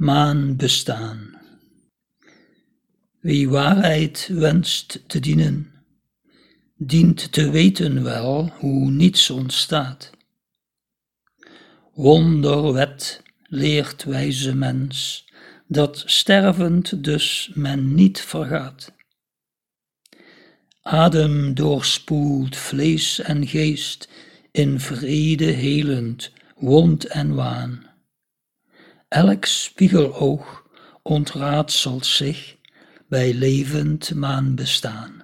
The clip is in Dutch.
maan bestaan. Wie waarheid wenst te dienen, dient te weten wel hoe niets ontstaat. Wonderwet leert wijze mens, dat stervend dus men niet vergaat. Adem doorspoelt vlees en geest in vrede helend, wond en waan. Elk spiegeloog ontraadselt zich bij levend maan bestaan.